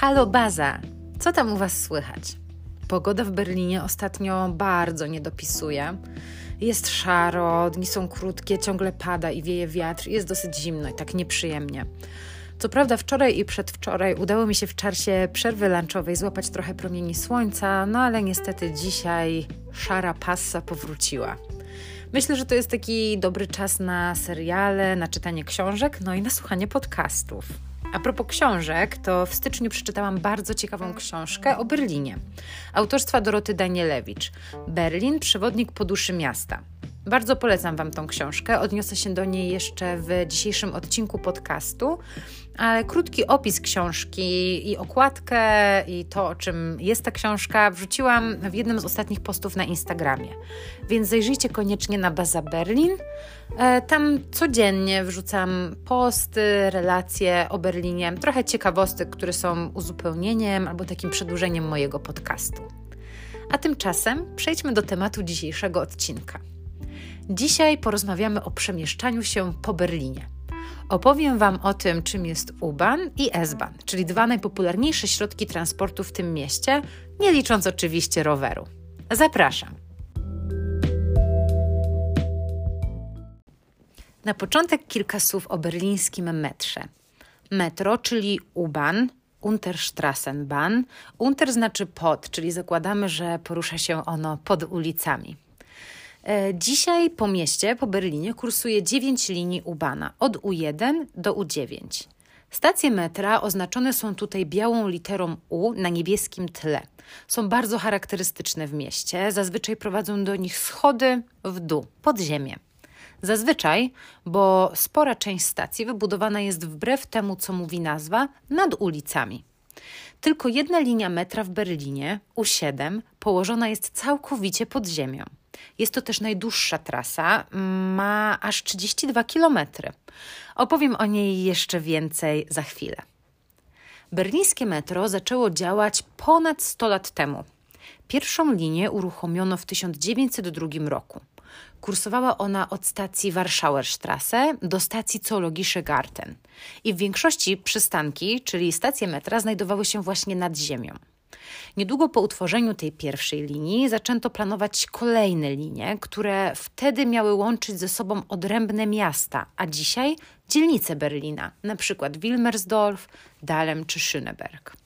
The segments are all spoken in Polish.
Halo Baza, co tam u Was słychać? Pogoda w Berlinie ostatnio bardzo nie dopisuje. Jest szaro, dni są krótkie, ciągle pada i wieje wiatr, jest dosyć zimno i tak nieprzyjemnie. Co prawda wczoraj i przedwczoraj udało mi się w czasie przerwy lunchowej złapać trochę promieni słońca, no ale niestety dzisiaj szara passa powróciła. Myślę, że to jest taki dobry czas na seriale, na czytanie książek, no i na słuchanie podcastów. A propos książek, to w styczniu przeczytałam bardzo ciekawą książkę o Berlinie. Autorstwa Doroty Danielewicz. Berlin, przewodnik po duszy miasta. Bardzo polecam Wam tą książkę. Odniosę się do niej jeszcze w dzisiejszym odcinku podcastu, ale krótki opis książki i okładkę i to, o czym jest ta książka, wrzuciłam w jednym z ostatnich postów na Instagramie. Więc zajrzyjcie koniecznie na Baza Berlin. E, tam codziennie wrzucam posty, relacje o Berlinie, trochę ciekawostek, które są uzupełnieniem albo takim przedłużeniem mojego podcastu. A tymczasem przejdźmy do tematu dzisiejszego odcinka. Dzisiaj porozmawiamy o przemieszczaniu się po Berlinie. Opowiem Wam o tym, czym jest U-Bahn i S-Bahn, czyli dwa najpopularniejsze środki transportu w tym mieście, nie licząc oczywiście roweru. Zapraszam. Na początek kilka słów o berlińskim metrze. Metro, czyli U-Bahn, Unterstrassenbahn. Unter znaczy pod, czyli zakładamy, że porusza się ono pod ulicami. E, dzisiaj po mieście, po Berlinie, kursuje 9 linii U-Bahna od U1 do U9. Stacje metra oznaczone są tutaj białą literą U na niebieskim tle. Są bardzo charakterystyczne w mieście, zazwyczaj prowadzą do nich schody w dół, pod ziemię. Zazwyczaj, bo spora część stacji wybudowana jest wbrew temu, co mówi nazwa, nad ulicami. Tylko jedna linia metra w Berlinie, U7, położona jest całkowicie pod ziemią. Jest to też najdłuższa trasa, ma aż 32 km. Opowiem o niej jeszcze więcej za chwilę. Berlińskie metro zaczęło działać ponad 100 lat temu. Pierwszą linię uruchomiono w 1902 roku. Kursowała ona od stacji Warschauerstrasse do stacji Zoologische Garten. I w większości przystanki, czyli stacje metra, znajdowały się właśnie nad ziemią. Niedługo po utworzeniu tej pierwszej linii zaczęto planować kolejne linie, które wtedy miały łączyć ze sobą odrębne miasta, a dzisiaj dzielnice Berlina, na przykład Wilmersdorf, Dahlem czy Schöneberg.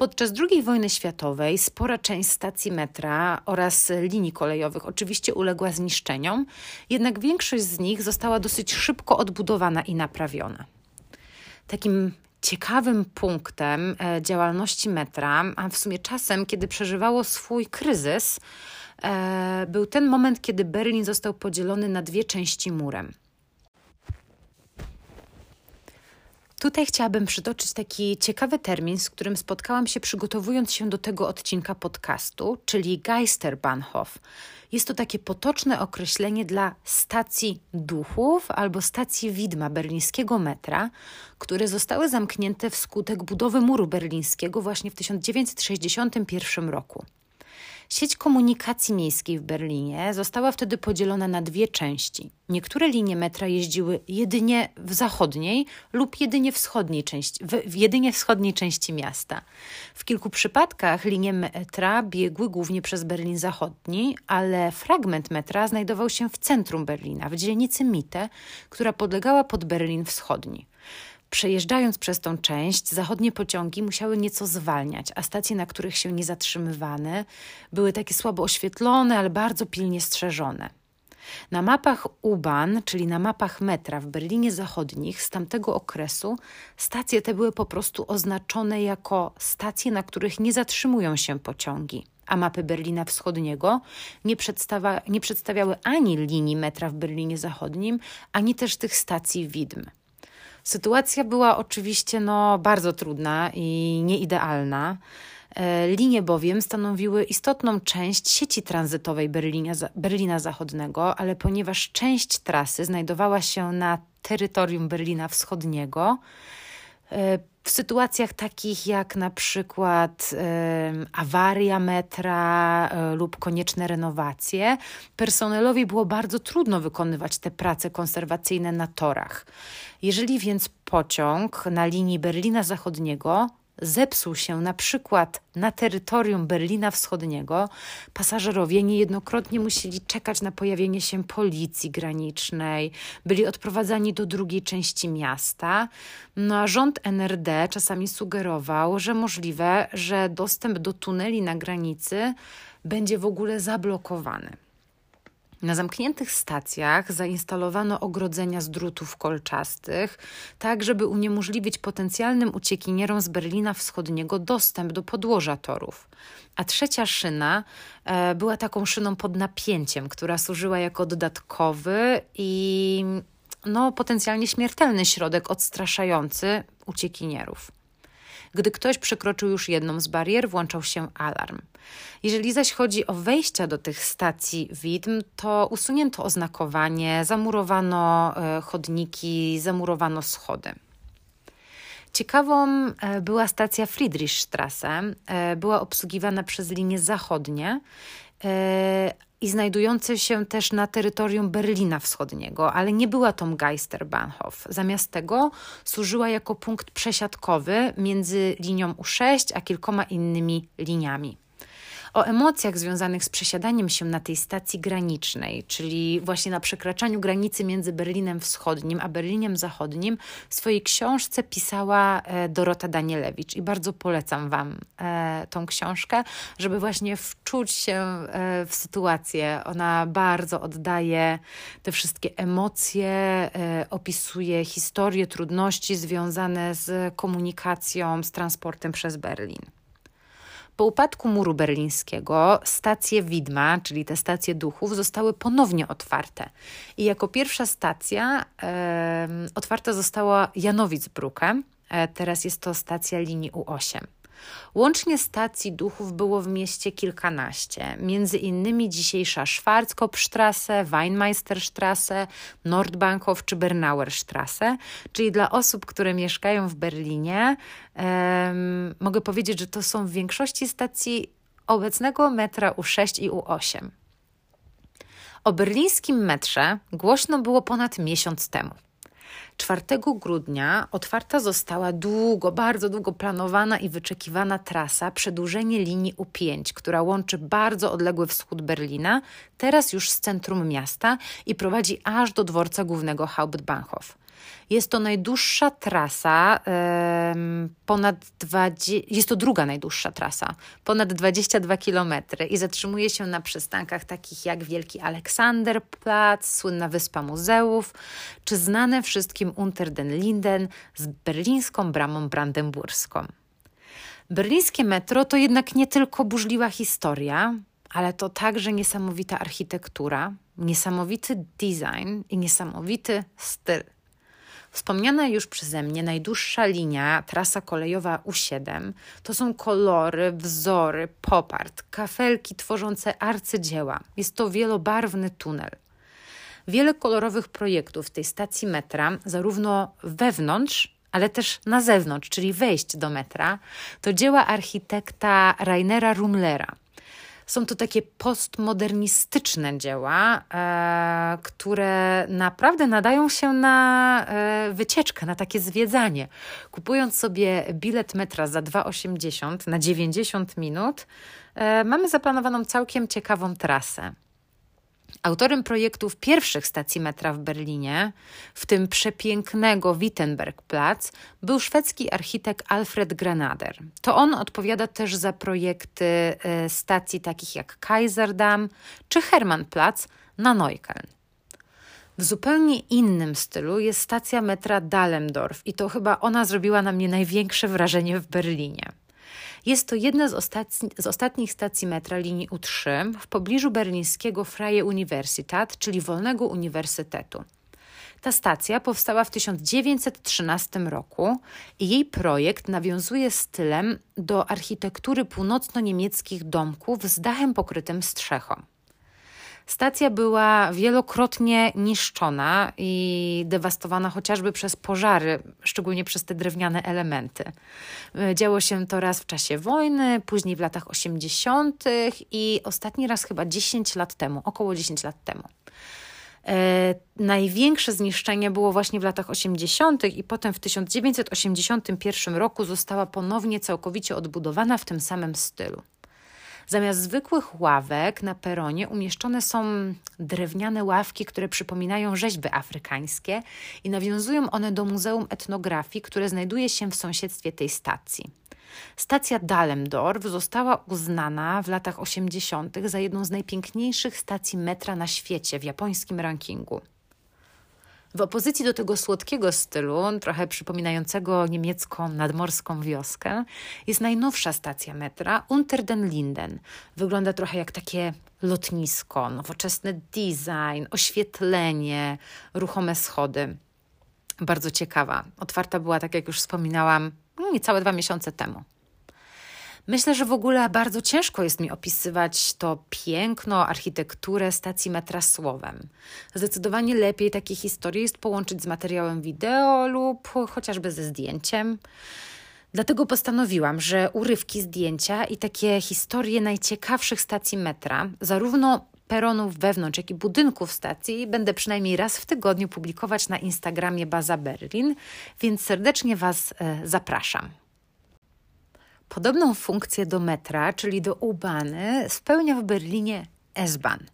Podczas II wojny światowej spora część stacji metra oraz linii kolejowych oczywiście uległa zniszczeniom, jednak większość z nich została dosyć szybko odbudowana i naprawiona. Takim ciekawym punktem e, działalności metra, a w sumie czasem, kiedy przeżywało swój kryzys, e, był ten moment, kiedy Berlin został podzielony na dwie części murem. Tutaj chciałabym przytoczyć taki ciekawy termin, z którym spotkałam się przygotowując się do tego odcinka podcastu, czyli Geisterbahnhof. Jest to takie potoczne określenie dla stacji duchów albo stacji widma berlińskiego metra, które zostały zamknięte wskutek budowy muru berlińskiego właśnie w 1961 roku. Sieć komunikacji miejskiej w Berlinie została wtedy podzielona na dwie części. Niektóre linie metra jeździły jedynie w zachodniej lub jedynie wschodniej części, w, jedynie wschodniej części miasta. W kilku przypadkach linie metra biegły głównie przez Berlin Zachodni, ale fragment metra znajdował się w centrum Berlina, w dzielnicy Mitte, która podlegała pod Berlin Wschodni. Przejeżdżając przez tą część, zachodnie pociągi musiały nieco zwalniać, a stacje, na których się nie zatrzymywano, były takie słabo oświetlone, ale bardzo pilnie strzeżone. Na mapach U-Bahn, czyli na mapach metra w Berlinie Zachodnich z tamtego okresu, stacje te były po prostu oznaczone jako stacje, na których nie zatrzymują się pociągi a mapy Berlina Wschodniego nie, przedstawia, nie przedstawiały ani linii metra w Berlinie Zachodnim, ani też tych stacji widm. Sytuacja była oczywiście no, bardzo trudna i nieidealna. E, linie bowiem stanowiły istotną część sieci tranzytowej Berlina, Berlina Zachodniego, ale ponieważ część trasy znajdowała się na terytorium Berlina Wschodniego, e, w sytuacjach takich jak na przykład e, awaria metra e, lub konieczne renowacje, personelowi było bardzo trudno wykonywać te prace konserwacyjne na torach. Jeżeli więc pociąg na linii Berlina Zachodniego zepsuł się na przykład na terytorium Berlina Wschodniego, pasażerowie niejednokrotnie musieli czekać na pojawienie się policji granicznej, byli odprowadzani do drugiej części miasta. No a rząd NRD czasami sugerował, że możliwe, że dostęp do tuneli na granicy będzie w ogóle zablokowany. Na zamkniętych stacjach zainstalowano ogrodzenia z drutów kolczastych, tak żeby uniemożliwić potencjalnym uciekinierom z Berlina Wschodniego dostęp do podłoża torów. A trzecia szyna e, była taką szyną pod napięciem, która służyła jako dodatkowy i no, potencjalnie śmiertelny środek odstraszający uciekinierów. Gdy ktoś przekroczył już jedną z barier, włączał się alarm. Jeżeli zaś chodzi o wejścia do tych stacji widm, to usunięto oznakowanie, zamurowano e, chodniki, zamurowano schody. Ciekawą e, była stacja Friedrichstrasse. E, była obsługiwana przez linie zachodnie i znajdujące się też na terytorium Berlina Wschodniego, ale nie była to Geisterbahnhof. Zamiast tego służyła jako punkt przesiadkowy między linią U6 a kilkoma innymi liniami o emocjach związanych z przesiadaniem się na tej stacji granicznej, czyli właśnie na przekraczaniu granicy między Berlinem Wschodnim a Berlinem Zachodnim, w swojej książce pisała e, Dorota Danielewicz i bardzo polecam Wam e, tą książkę, żeby właśnie wczuć się e, w sytuację. Ona bardzo oddaje te wszystkie emocje, opisuje historie, trudności związane z komunikacją, z transportem przez Berlin. Po upadku muru berlińskiego stacje widma, czyli te stacje duchów, zostały ponownie otwarte. I jako pierwsza stacja e, otwarta została Janowic-Brücke. E, teraz jest to stacja linii U8. Łącznie stacji duchów było w mieście kilkanaście, między innymi dzisiejsza Schwarzkopfstrasse, Weinmeisterstrasse, Nordbankhof czy Bernauerstrasse, czyli dla osób, które mieszkają w Berlinie, um, mogę powiedzieć, że to są w większości stacji obecnego metra U6 i U8. O berlińskim metrze głośno było ponad miesiąc temu. 4 grudnia otwarta została długo, bardzo długo planowana i wyczekiwana trasa przedłużenie linii U5, która łączy bardzo odległy wschód Berlina, teraz już z centrum miasta i prowadzi aż do dworca głównego Hauptbahnhof. Jest to najdłuższa trasa, ponad 20, jest to druga najdłuższa trasa, ponad 22 km i zatrzymuje się na przystankach takich jak Wielki Aleksanderplatz, słynna Wyspa Muzeów, czy znane wszystkim Unter den Linden z berlińską bramą brandenburską. Berlińskie metro to jednak nie tylko burzliwa historia, ale to także niesamowita architektura, niesamowity design i niesamowity styl. Wspomniana już przeze mnie najdłuższa linia, trasa kolejowa U7, to są kolory, wzory, popart, kafelki tworzące arcydzieła. Jest to wielobarwny tunel. Wiele kolorowych projektów tej stacji metra, zarówno wewnątrz, ale też na zewnątrz, czyli wejść do metra, to dzieła architekta Rainera Rumlera – są to takie postmodernistyczne dzieła, e, które naprawdę nadają się na e, wycieczkę, na takie zwiedzanie. Kupując sobie bilet metra za 2,80 na 90 minut, e, mamy zaplanowaną całkiem ciekawą trasę. Autorem projektów pierwszych stacji metra w Berlinie, w tym przepięknego Wittenbergplatz, był szwedzki architekt Alfred Granader. To on odpowiada też za projekty e, stacji takich jak Kaiserdam czy Hermannplatz na Neukölln. W zupełnie innym stylu jest stacja metra Dahlemdorf i to chyba ona zrobiła na mnie największe wrażenie w Berlinie. Jest to jedna z, ostatni, z ostatnich stacji metra linii U3 w pobliżu berlińskiego Freie Universität, czyli Wolnego Uniwersytetu. Ta stacja powstała w 1913 roku i jej projekt nawiązuje stylem do architektury północno-niemieckich domków z dachem pokrytym strzechą. Stacja była wielokrotnie niszczona i dewastowana chociażby przez pożary, szczególnie przez te drewniane elementy. Działo się to raz w czasie wojny, później w latach 80. i ostatni raz chyba 10 lat temu, około 10 lat temu. E, największe zniszczenie było właśnie w latach 80. i potem w 1981 roku została ponownie całkowicie odbudowana w tym samym stylu. Zamiast zwykłych ławek na peronie umieszczone są drewniane ławki, które przypominają rzeźby afrykańskie i nawiązują one do Muzeum Etnografii, które znajduje się w sąsiedztwie tej stacji. Stacja Dalemdorf została uznana w latach 80. za jedną z najpiękniejszych stacji metra na świecie w japońskim rankingu. W opozycji do tego słodkiego stylu, trochę przypominającego niemiecką nadmorską wioskę, jest najnowsza stacja metra Unter den Linden. Wygląda trochę jak takie lotnisko, nowoczesny design, oświetlenie, ruchome schody. Bardzo ciekawa. Otwarta była, tak jak już wspominałam, niecałe dwa miesiące temu. Myślę, że w ogóle bardzo ciężko jest mi opisywać to piękno, architekturę stacji metra słowem. Zdecydowanie lepiej takie historie jest połączyć z materiałem wideo lub chociażby ze zdjęciem. Dlatego postanowiłam, że urywki zdjęcia i takie historie najciekawszych stacji metra, zarówno peronów wewnątrz, jak i budynków stacji, będę przynajmniej raz w tygodniu publikować na Instagramie Baza Berlin, więc serdecznie Was e, zapraszam. Podobną funkcję do metra, czyli do U-Bahny, spełnia w Berlinie S-Bahn.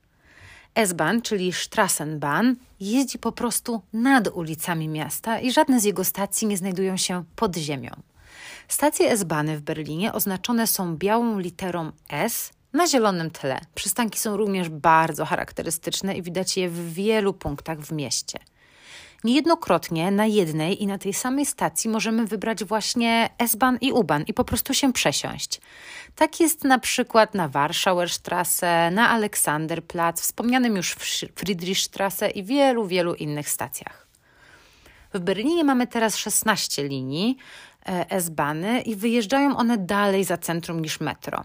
S-Bahn, czyli Strassenbahn, jeździ po prostu nad ulicami miasta i żadne z jego stacji nie znajdują się pod ziemią. Stacje S-Bahny w Berlinie oznaczone są białą literą S na zielonym tle. Przystanki są również bardzo charakterystyczne i widać je w wielu punktach w mieście. Niejednokrotnie na jednej i na tej samej stacji możemy wybrać właśnie S-Bahn i U-Bahn i po prostu się przesiąść. Tak jest na przykład na Warschauerstrasse, na Aleksanderplatz, wspomnianym już Friedrichstrasse i wielu, wielu innych stacjach. W Berlinie mamy teraz 16 linii e, S-Bahny i wyjeżdżają one dalej za centrum niż metro.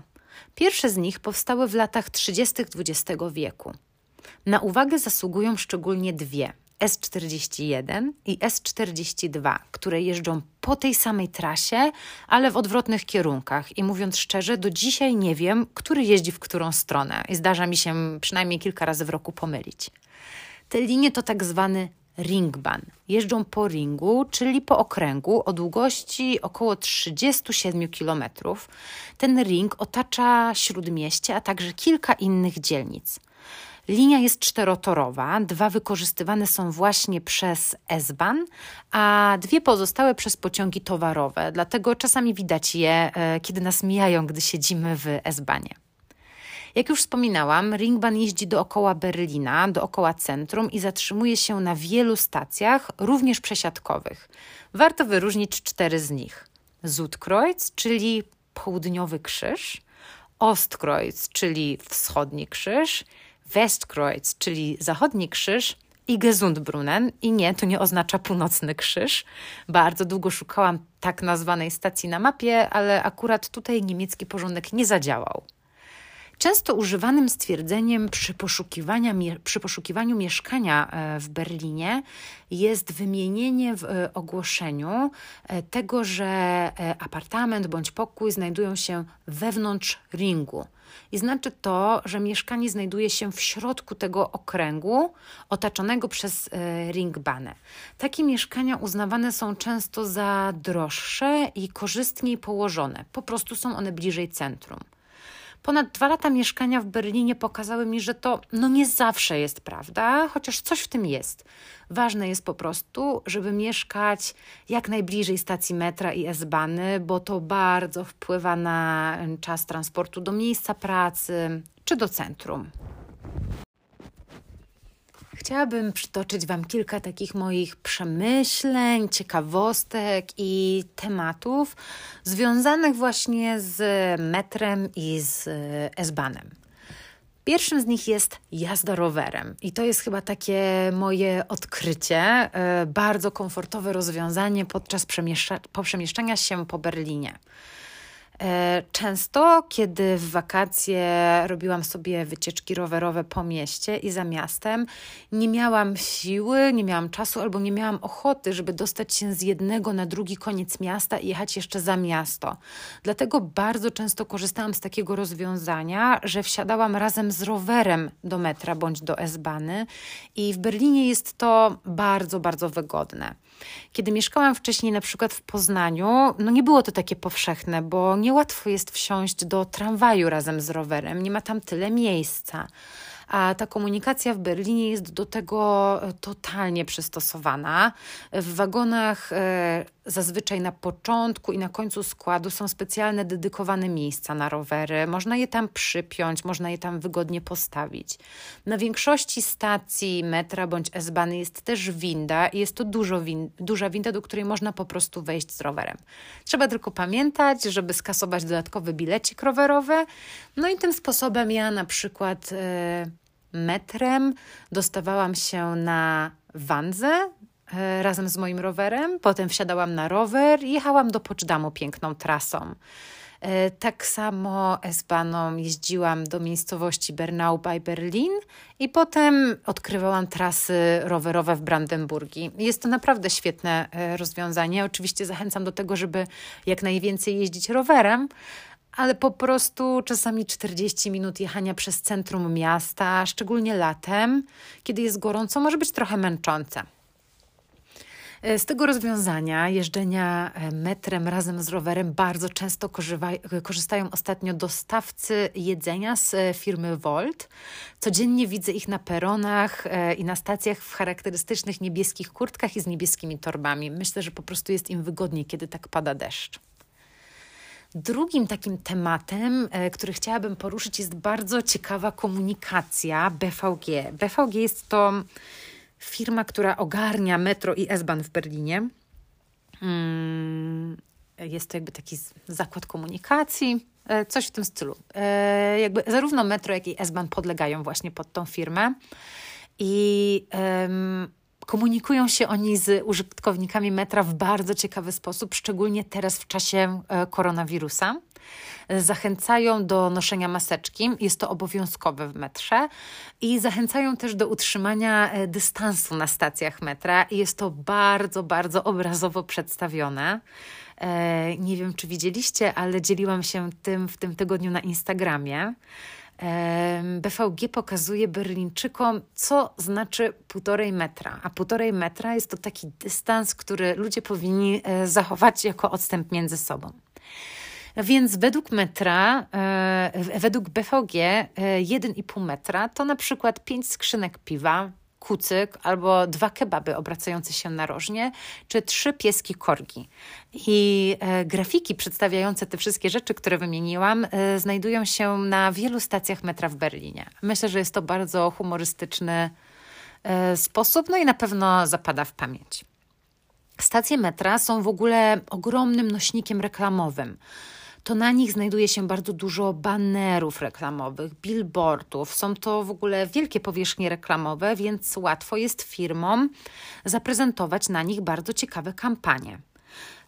Pierwsze z nich powstały w latach 30. XX wieku. Na uwagę zasługują szczególnie dwie – S41 i S42, które jeżdżą po tej samej trasie, ale w odwrotnych kierunkach. I mówiąc szczerze, do dzisiaj nie wiem, który jeździ w którą stronę. I zdarza mi się przynajmniej kilka razy w roku pomylić. Te linie to tak zwany ringbahn. Jeżdżą po ringu, czyli po okręgu o długości około 37 km. Ten ring otacza śródmieście, a także kilka innych dzielnic. Linia jest czterotorowa, dwa wykorzystywane są właśnie przez S-Bahn, a dwie pozostałe przez pociągi towarowe, dlatego czasami widać je, e, kiedy nas mijają, gdy siedzimy w S-Bahnie. Jak już wspominałam, Ringbahn jeździ dookoła Berlina, dookoła centrum i zatrzymuje się na wielu stacjach, również przesiadkowych. Warto wyróżnić cztery z nich. Zutkreuz, czyli południowy krzyż, Ostkreuz, czyli wschodni krzyż Westkreuz, czyli zachodni krzyż, i Gesundbrunnen. I nie, to nie oznacza północny krzyż. Bardzo długo szukałam tak nazwanej stacji na mapie, ale akurat tutaj niemiecki porządek nie zadziałał. Często używanym stwierdzeniem przy, przy poszukiwaniu mieszkania e, w Berlinie jest wymienienie w e, ogłoszeniu e, tego, że apartament bądź pokój znajdują się wewnątrz ringu. I znaczy to, że mieszkanie znajduje się w środku tego okręgu otaczonego przez ringbane. Takie mieszkania uznawane są często za droższe i korzystniej położone. Po prostu są one bliżej centrum. Ponad dwa lata mieszkania w Berlinie pokazały mi, że to no nie zawsze jest prawda, chociaż coś w tym jest. Ważne jest po prostu, żeby mieszkać jak najbliżej stacji metra i S-Bany, bo to bardzo wpływa na czas transportu do miejsca pracy czy do centrum. Chciałabym przytoczyć Wam kilka takich moich przemyśleń, ciekawostek i tematów związanych właśnie z metrem i z S-Banem. Pierwszym z nich jest jazda rowerem, i to jest chyba takie moje odkrycie. E, bardzo komfortowe rozwiązanie podczas przemieszcza- przemieszczania się po Berlinie. E, często, kiedy w wakacje robiłam sobie wycieczki rowerowe po mieście i za miastem, nie miałam siły, nie miałam czasu albo nie miałam ochoty, żeby dostać się z jednego na drugi koniec miasta i jechać jeszcze za miasto. Dlatego bardzo często korzystałam z takiego rozwiązania, że wsiadałam razem z rowerem do metra bądź do S-Bany i w Berlinie jest to bardzo, bardzo wygodne. Kiedy mieszkałam wcześniej na przykład w Poznaniu, no nie było to takie powszechne, bo niełatwo jest wsiąść do tramwaju razem z rowerem, nie ma tam tyle miejsca a ta komunikacja w Berlinie jest do tego e, totalnie przystosowana. W wagonach e, zazwyczaj na początku i na końcu składu są specjalne dedykowane miejsca na rowery. Można je tam przypiąć, można je tam wygodnie postawić. Na większości stacji metra bądź S-Bahny jest też winda i jest to dużo win duża winda, do której można po prostu wejść z rowerem. Trzeba tylko pamiętać, żeby skasować dodatkowy bilecik rowerowy. No i tym sposobem ja na przykład... Yy, metrem dostawałam się na Wanzę razem z moim rowerem. Potem wsiadałam na rower i jechałam do Poczdamu piękną trasą. E, tak samo S-Baną jeździłam do miejscowości Bernau bei Berlin i potem odkrywałam trasy rowerowe w Brandenburgii. Jest to naprawdę świetne e, rozwiązanie. Oczywiście zachęcam do tego, żeby jak najwięcej jeździć rowerem, ale po prostu czasami 40 minut jechania przez centrum miasta, szczególnie latem, kiedy jest gorąco, może być trochę męczące. E, z tego rozwiązania jeżdżenia e, metrem razem z rowerem bardzo często korzystają ostatnio dostawcy jedzenia z e, firmy Volt. Codziennie widzę ich na peronach i na stacjach w charakterystycznych niebieskich kurtkach i z niebieskimi torbami. Myślę, że po prostu jest im wygodniej, kiedy tak pada deszcz. Drugim takim tematem, e, który chciałabym poruszyć, jest bardzo ciekawa komunikacja BVG. BVG jest to firma, która ogarnia metro i S-Bahn w Berlinie. Mm, jest to jakby taki zakład komunikacji, e, coś w tym stylu. E, jakby zarówno metro, jak i S-Bahn podlegają właśnie pod tą firmę. I Komunikują się oni z użytkownikami metra w bardzo ciekawy sposób, szczególnie teraz w czasie e, koronawirusa. Zachęcają do noszenia maseczki, jest to obowiązkowe w metrze, i zachęcają też do utrzymania e, dystansu na stacjach metra. I jest to bardzo, bardzo obrazowo przedstawione. E, nie wiem, czy widzieliście, ale dzieliłam się tym w tym tygodniu na Instagramie. BVG pokazuje Berlińczykom, co znaczy półtorej metra. A półtorej metra jest to taki dystans, który ludzie powinni e, zachować jako odstęp między sobą. Więc według metra, e, według BVG 1,5 e, metra to na przykład 5 skrzynek piwa, kucyk albo dwa kebaby obracające się narożnie, czy trzy pieski korgi. I e, grafiki przedstawiające te wszystkie rzeczy, które wymieniłam, znajdują się na wielu stacjach metra w Berlinie. Myślę, że jest to bardzo humorystyczny sposób, no i na pewno zapada w pamięć. Stacje metra są w ogóle ogromnym nośnikiem reklamowym to na nich znajduje się bardzo dużo banerów reklamowych, billboardów. Są to w ogóle wielkie powierzchnie reklamowe, więc łatwo jest firmom zaprezentować na nich bardzo ciekawe kampanie.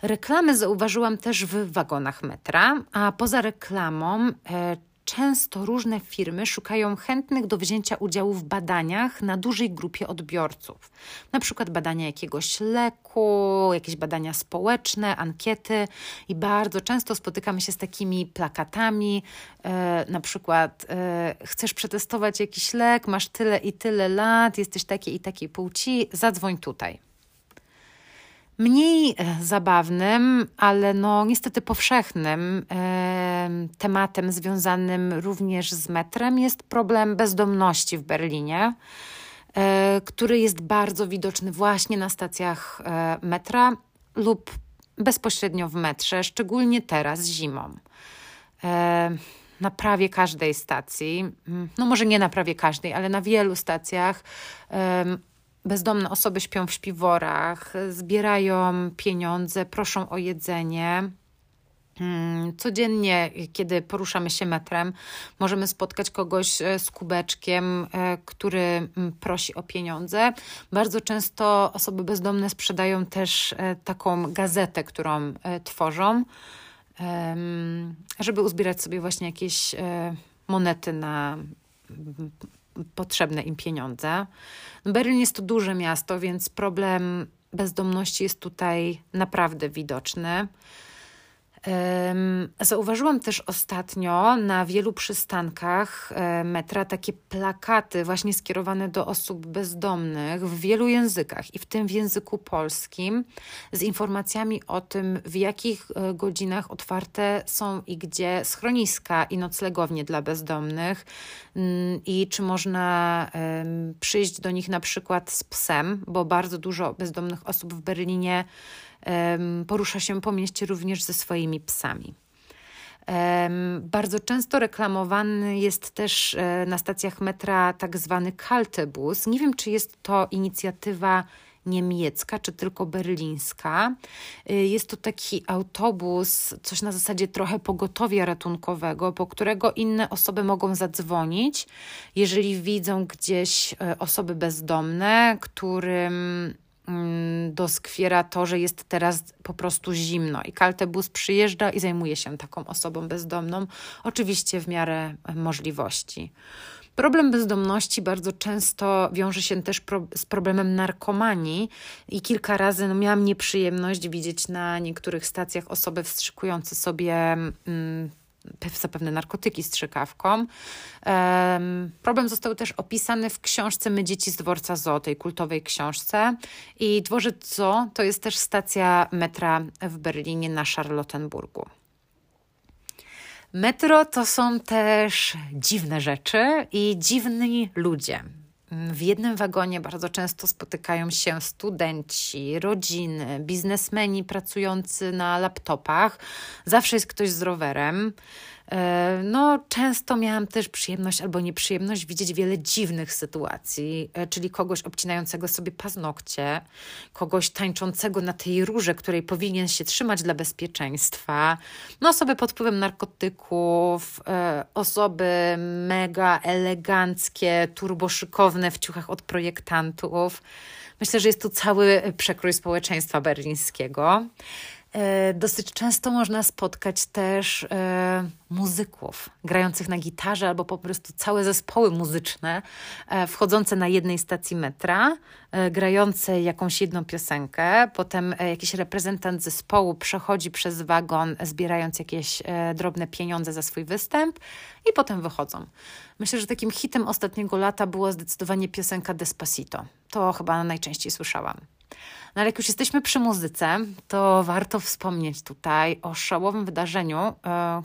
Reklamy zauważyłam też w wagonach metra, a poza reklamą e, często różne firmy szukają chętnych do wzięcia udziału w badaniach na dużej grupie odbiorców. Na przykład badania jakiegoś leku, jakieś badania społeczne, ankiety i bardzo często spotykamy się z takimi plakatami, e, na przykład e, chcesz przetestować jakiś lek, masz tyle i tyle lat, jesteś takiej i takiej płci, zadzwoń tutaj. Mniej e, zabawnym, ale no niestety powszechnym e, tematem związanym również z metrem jest problem bezdomności w Berlinie, e, który jest bardzo widoczny właśnie na stacjach metra lub bezpośrednio w metrze, szczególnie teraz zimą. Na prawie każdej stacji, no może nie na prawie każdej, ale na wielu stacjach bezdomne osoby śpią w śpiworach, zbierają pieniądze, proszą o jedzenie. Hmm, codziennie, kiedy poruszamy się metrem, możemy spotkać kogoś e, z kubeczkiem, e, który mm, prosi o pieniądze. Bardzo często osoby bezdomne sprzedają też e, taką gazetę, którą tworzą. żeby uzbierać sobie właśnie jakieś monety na potrzebne im pieniądze. No, Berlin jest to duże miasto, więc problem bezdomności jest tutaj naprawdę widoczny. Zauważyłam też ostatnio na wielu przystankach e, metra takie plakaty właśnie skierowane do osób bezdomnych w wielu językach i w tym w języku polskim z informacjami o tym, w jakich e, godzinach otwarte są i gdzie schroniska i noclegownie dla bezdomnych mm, i czy można przyjść do nich na przykład z psem, bo bardzo dużo bezdomnych osób w Berlinie porusza się po mieście również ze swoimi psami. Bardzo często reklamowany jest też e, na stacjach metra tak zwany Kaltebus. Nie wiem, czy jest to inicjatywa niemiecka, czy tylko berlińska. E, jest to taki autobus, coś na zasadzie trochę pogotowia ratunkowego, po którego inne osoby mogą zadzwonić, jeżeli widzą gdzieś e, osoby bezdomne, którym doskwiera to, że jest teraz po prostu zimno i Kaltebus przyjeżdża i zajmuje się taką osobą bezdomną, oczywiście w miarę możliwości. Problem bezdomności bardzo często wiąże się też pro, z problemem narkomanii i kilka razy no, miałam nieprzyjemność widzieć na niektórych stacjach osoby wstrzykujące sobie mm, zapewne narkotyki strzykawką. Problem został też opisany w książce My dzieci z dworca Zoo, tej kultowej książce. I dworzec Zoo to jest też stacja metra w Berlinie na Charlottenburgu. Metro to są też dziwne rzeczy i dziwni ludzie. W jednym wagonie bardzo często spotykają się studenci, rodziny, biznesmeni pracujący na laptopach. Zawsze jest ktoś z rowerem. E, no, często miałam też przyjemność albo nieprzyjemność widzieć wiele dziwnych sytuacji, e, czyli kogoś obcinającego sobie paznokcie, kogoś tańczącego na tej róże, której powinien się trzymać dla bezpieczeństwa, no, osoby pod wpływem narkotyków, e, osoby mega eleganckie, turboszykowne w ciuchach od projektantów. Myślę, że jest tu cały przekrój społeczeństwa berlińskiego. E, dosyć często można spotkać też e, muzyków grających na gitarze albo po prostu całe zespoły muzyczne e, wchodzące na jednej stacji metra, grające jakąś jedną piosenkę. Potem jakiś reprezentant zespołu przechodzi przez wagon, zbierając jakieś drobne pieniądze za swój występ i potem wychodzą. Myślę, że takim hitem ostatniego lata była zdecydowanie piosenka Despacito. To chyba najczęściej słyszałam. No ale jak już jesteśmy przy muzyce, to warto wspomnieć tutaj o szałowym wydarzeniu, e,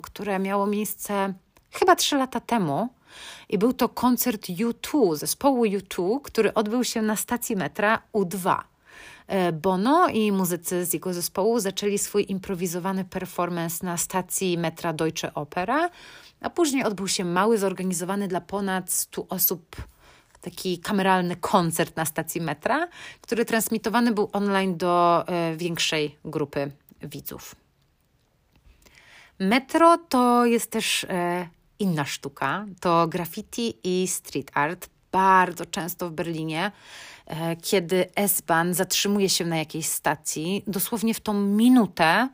które miało miejsce chyba trzy lata temu. I był to koncert U2, zespołu U2, który odbył się na stacji metra U2. E, Bono i muzycy z jego zespołu zaczęli swój improwizowany performance na stacji metra Deutsche Opera, a później odbył się mały, zorganizowany dla ponad 100 osób taki kameralny koncert na stacji metra, który transmitowany był online do e, większej grupy widzów. Metro to jest też e, inna sztuka. To graffiti i street art. Bardzo często w Berlinie, e, kiedy S-Bahn zatrzymuje się na jakiejś stacji, dosłownie w tą minutę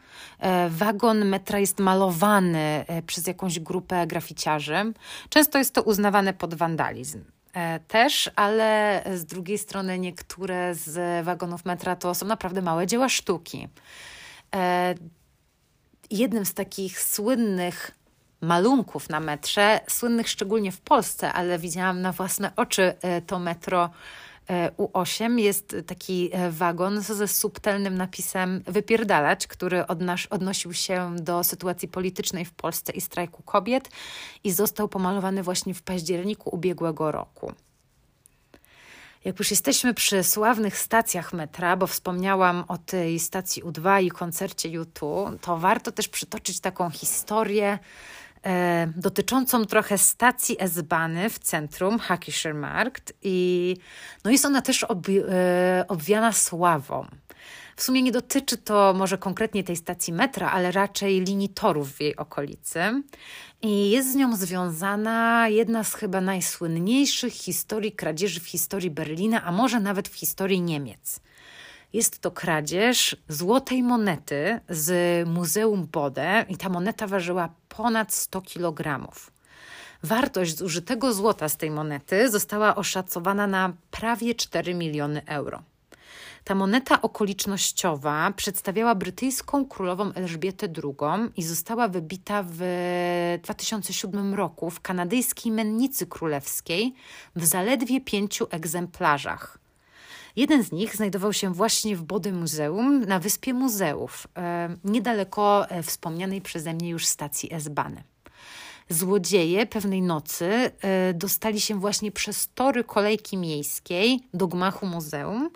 wagon metra jest malowany przez jakąś grupę graficiarzy. Często jest to uznawane pod wandalizm. E, też, ale z drugiej strony niektóre z wagonów metra to są naprawdę małe dzieła sztuki. E, jednym z takich słynnych malunków na metrze, słynnych szczególnie w Polsce, ale widziałam na własne oczy e, to metro U8 jest taki e, wagon ze subtelnym napisem wypierdalać, który odnasz, odnosił się do sytuacji politycznej w Polsce i strajku kobiet i został pomalowany właśnie w październiku ubiegłego roku. Jak już jesteśmy przy sławnych stacjach metra, bo wspomniałam o tej stacji U2 i koncercie U2, to warto też przytoczyć taką historię e, dotyczącą trochę stacji S-Bany w centrum Hackischer Markt i no jest ona też ob, e, obwiana sławą. W sumie nie dotyczy to może konkretnie tej stacji metra, ale raczej linii torów w jej okolicy. I jest z nią związana jedna z chyba najsłynniejszych historii kradzieży w historii Berlina, a może nawet w historii Niemiec. Jest to kradzież złotej monety z Muzeum Bode i ta moneta ważyła ponad 100 kg. Wartość zużytego złota z tej monety została oszacowana na prawie 4 miliony euro. Ta moneta okolicznościowa przedstawiała brytyjską królową Elżbietę II i została wybita w 2007 roku w kanadyjskiej mennicy królewskiej w zaledwie pięciu egzemplarzach. Jeden z nich znajdował się właśnie w Body Muzeum na wyspie muzeów, e, niedaleko e, wspomnianej przeze mnie już stacji S-Bahn. Złodzieje pewnej nocy e, dostali się właśnie przez tory kolejki miejskiej do gmachu muzeum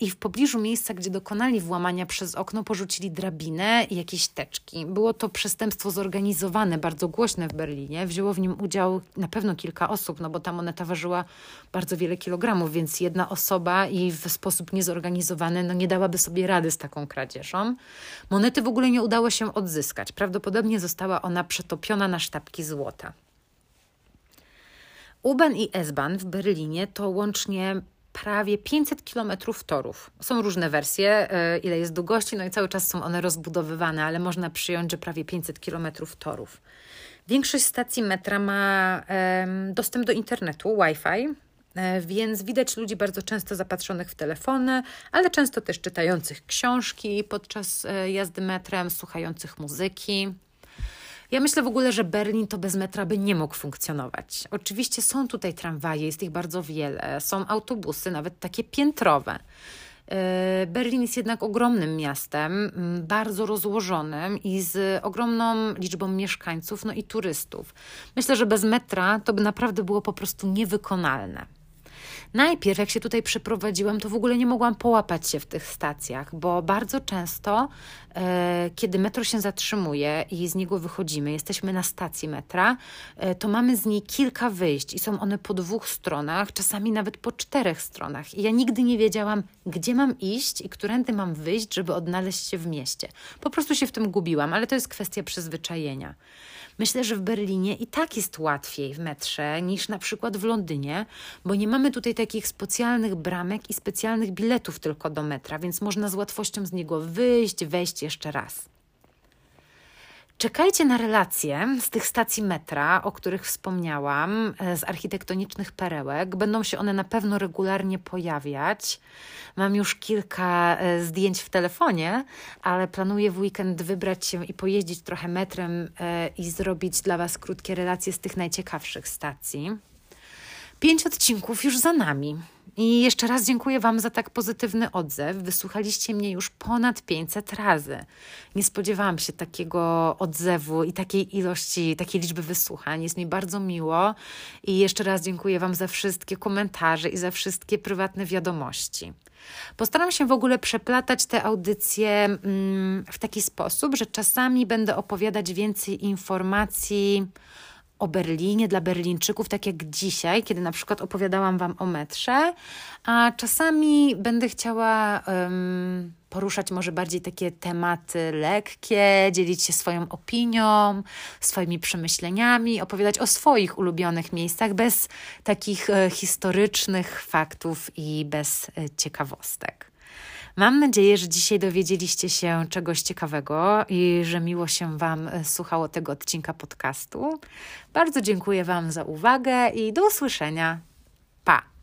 i w pobliżu miejsca, gdzie dokonali włamania przez okno, porzucili drabinę i jakieś teczki. Było to przestępstwo zorganizowane, bardzo głośne w Berlinie. Wzięło w nim udział na pewno kilka osób, no bo ta moneta ważyła bardzo wiele kilogramów, więc jedna osoba i w sposób niezorganizowany no nie dałaby sobie rady z taką kradzieżą. Monety w ogóle nie udało się odzyskać. Prawdopodobnie została ona przetopiona na sztabki złota. U-Bahn i S-Bahn w Berlinie to łącznie prawie 500 kilometrów torów. Są różne wersje, e, ile jest długości, no i cały czas są one rozbudowywane, ale można przyjąć, że prawie 500 kilometrów torów. Większość stacji metra ma dostęp do internetu, Wi-Fi, e, więc widać ludzi bardzo często zapatrzonych w telefony, ale często też czytających książki podczas e, jazdy metrem, słuchających muzyki. Ja myślę w ogóle, że Berlin to bez metra by nie mógł funkcjonować. Oczywiście są tutaj tramwaje, jest ich bardzo wiele, są autobusy, nawet takie piętrowe. E, Berlin jest jednak ogromnym miastem, bardzo rozłożonym i z ogromną liczbą mieszkańców, no i turystów. Myślę, że bez metra to by naprawdę było po prostu niewykonalne. Najpierw, jak się tutaj przeprowadziłam, to w ogóle nie mogłam połapać się w tych stacjach, bo bardzo często, e, kiedy metro się zatrzymuje i z niego wychodzimy, jesteśmy na stacji metra, e, to mamy z niej kilka wyjść i są one po dwóch stronach, czasami nawet po czterech stronach. I ja nigdy nie wiedziałam, gdzie mam iść i którędy mam wyjść, żeby odnaleźć się w mieście. Po prostu się w tym gubiłam, ale to jest kwestia przyzwyczajenia. Myślę, że w Berlinie i tak jest łatwiej w metrze niż na przykład w Londynie, bo nie mamy tutaj takich specjalnych bramek i specjalnych biletów tylko do metra, więc można z łatwością z niego wyjść, wejść jeszcze raz. Czekajcie na relacje z tych stacji metra, o których wspomniałam, e, z architektonicznych perełek. Będą się one na pewno regularnie pojawiać. Mam już kilka e, zdjęć w telefonie, ale planuję w weekend wybrać się i pojeździć trochę metrem e, i zrobić dla Was krótkie relacje z tych najciekawszych stacji. Pięć odcinków już za nami. I jeszcze raz dziękuję Wam za tak pozytywny odzew. Wysłuchaliście mnie już ponad 500 razy. Nie spodziewałam się takiego odzewu i takiej ilości, takiej liczby wysłuchań. Jest mi bardzo miło i jeszcze raz dziękuję Wam za wszystkie komentarze i za wszystkie prywatne wiadomości. Postaram się w ogóle przeplatać te audycje mm, w taki sposób, że czasami będę opowiadać więcej informacji o Berlinie dla Berlińczyków, tak jak dzisiaj, kiedy na przykład opowiadałam Wam o metrze, a czasami będę chciała um, poruszać może bardziej takie tematy lekkie, dzielić się swoją opinią, swoimi przemyśleniami, opowiadać o swoich ulubionych miejscach bez takich e, historycznych faktów i bez e, ciekawostek. Mam nadzieję, że dzisiaj dowiedzieliście się czegoś ciekawego i że miło się Wam e, słuchało tego odcinka podcastu. Bardzo dziękuję Wam za uwagę i do usłyszenia. Pa!